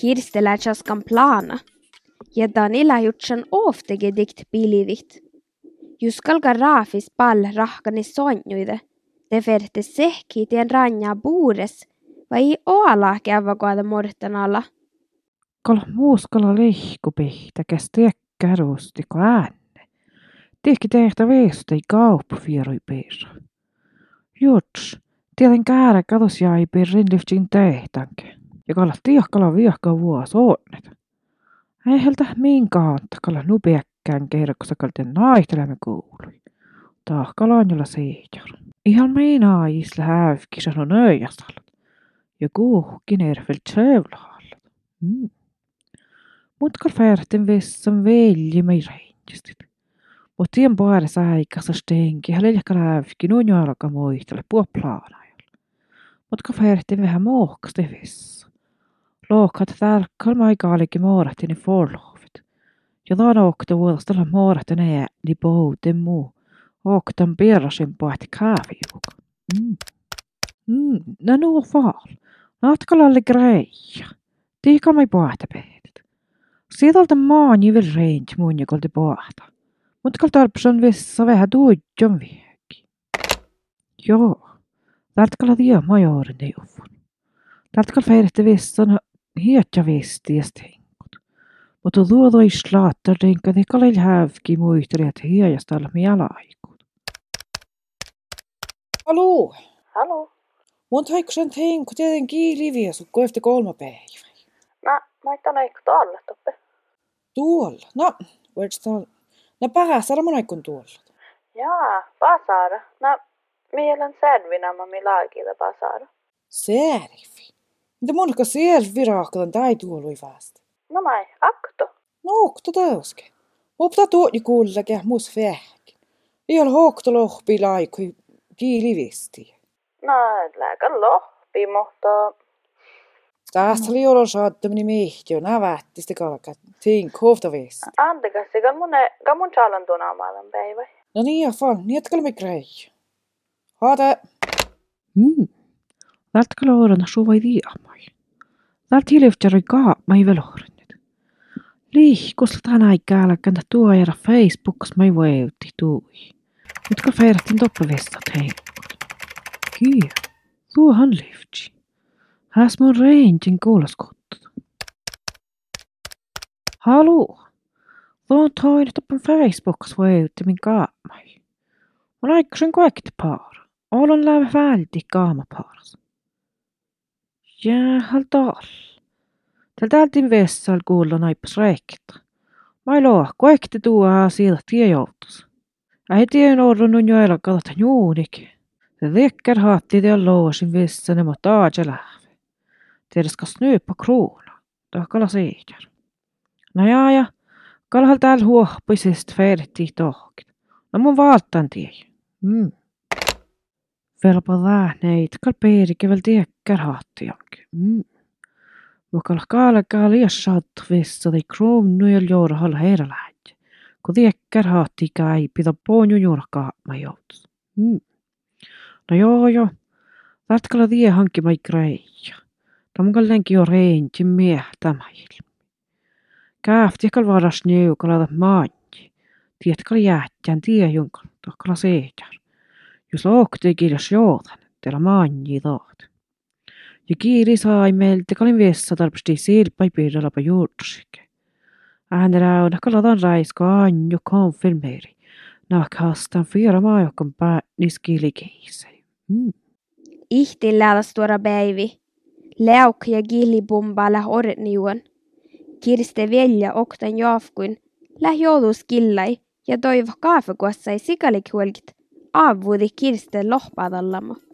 Kirstellä chaskan plana. Ja Danila jutsan oftege dikt pilivit. Juskalka raafis pall rahkani sonjuide. Te ferte sehki tien ranja buures, vai oala kävakoada mortan alla. Kala muuskala lehkupihta, käs tekkärusti ko äänne. Tehki tehtä veestä ei kauppu vieroi perra. Juts, tielen käärä katos jäi perrin lyftin tehtänke. Kala tiehkala viehka vuos onnet. Ei heltä minkaan, kala nupeäkkään kerkossa kalten naihtelemme kuului. Tahkalaan jolla seijar. Ihan meinaa isla hävki sano nöijasalla. Ja kuhkin erfelt söövlahalla. Mm. Mutkal färten vessan velji mai reinjastit. Mutta tien paaressa aikassa stenki, hän leljäkkä lävki, nuun jalka muistelle, puo plaanajalla. Mutta färten vähän mohkasti Luokat välkomna aikaa olikin muorahtini folhuvit. Ja tuon ookta vuodostella muorahtini ja ni pouten muu. Ooktan pierrasin pohti kaaviuk. Mm. Mm. No nuu faal. Natkalalle greija. Tiikamme pohti pehtit. Sieltä maani vil reint muun kolti pohta. Mut kal tarpsan vissa vähän tuujjon vieki. Joo. Tartkalla tie majorin ei uvun. Tartkalla feiritte vissan vessan hietja vestiästä henkot. Mutta tuo toi slaattar denka te kalil hävki muisteli, että hiejasta olla mialaikut. Hallo, Hallå? mun taikkusen teinku tieten kiiliviä sun kohta kolme päivä. No, mä itän eikö tuolle toppe. Tuolla, no, voit täällä. No päässä mun aikun tuolla. Jaa, Pasara. No, mielen särvinä mä mi laakilla Pasara. Särvi. Mitä monka särvi raakalan tai tuolui vasta. No mai, akto. No, okto tauske. Opta tuotni kuullakin mus vähäkin. Ei ole hokto lohpi laikui kiilivesti. No, lääkän lohpi, mutta... Tästä oli olo saattamani mehti on avättistä kalkat. Tink hofta vest. Anteeksi, kan mun, kan mun chalan päivä. No niin, ja fan, niin etkö me grei. Hada. Mm. Vältkaloorana suvai viiammai. Täällä tiljohtjari kaapma ei velohrinnet. Liihkus tänä ikäällä käntä tuojara Facebookas mai voeutti tuui. Nyt kun feirattiin toppavestat henkot. Kiia, tuohan liiftsi. Häs mun reintin kuulaskottat. Haluu. Tuon toinen toppen Facebookas voeutti min kaapmai. Mun aikaisin koekti paara. Olen läve välti kaamapaaras. Jäähaltaal. Tältä altin vessal kuulla naippas reikta. Mai loa, koekti tuo sieltä tiejoutus. Äi tien orrunun jo elakalat juunikin. Se lekkar hatti det låsin vissan mot aajalahve. Teidän ska snöpa krona. Takala seijär. No jaa ja, kalhal täällä huohpisest färti tohkin. No mun valtan tie. Mm. Velpa lähneit, kal peerikä vel tiekki. Jonkin. Mm. Vokal kaala kaala liassaat vessa tai kruunu ja joora hal heira lähtje. Kun tiekkär haatti käy, pitä poonju juurkaa mä joutus. Mm. No joo joo. Lähtkala tie hankkimai greija. Tamkal lenki jo reinti miehtämäil. Kähti kal varas niukala maanji. Tietkal jäättään tie junkal, tohkala seejar. Jos lookti kirjas jootan, teillä maanji toot. Ja kiiri sai meiltä kalin vessa tarpasti silpai piirralapa juursike. Äänellä on kaladan raisko anjo konfirmeri. Nakastan fyra maajokan pää niskilikiisei. Mm. Ihti läälas tuora päivi. Leuk ja gillibumba läh orniuan. Kirste velja oktan jaafkuin. Läh joulus killai ja toivo kaafekuossai sikalik huolkit. Aavuudi kirste lohpadallama.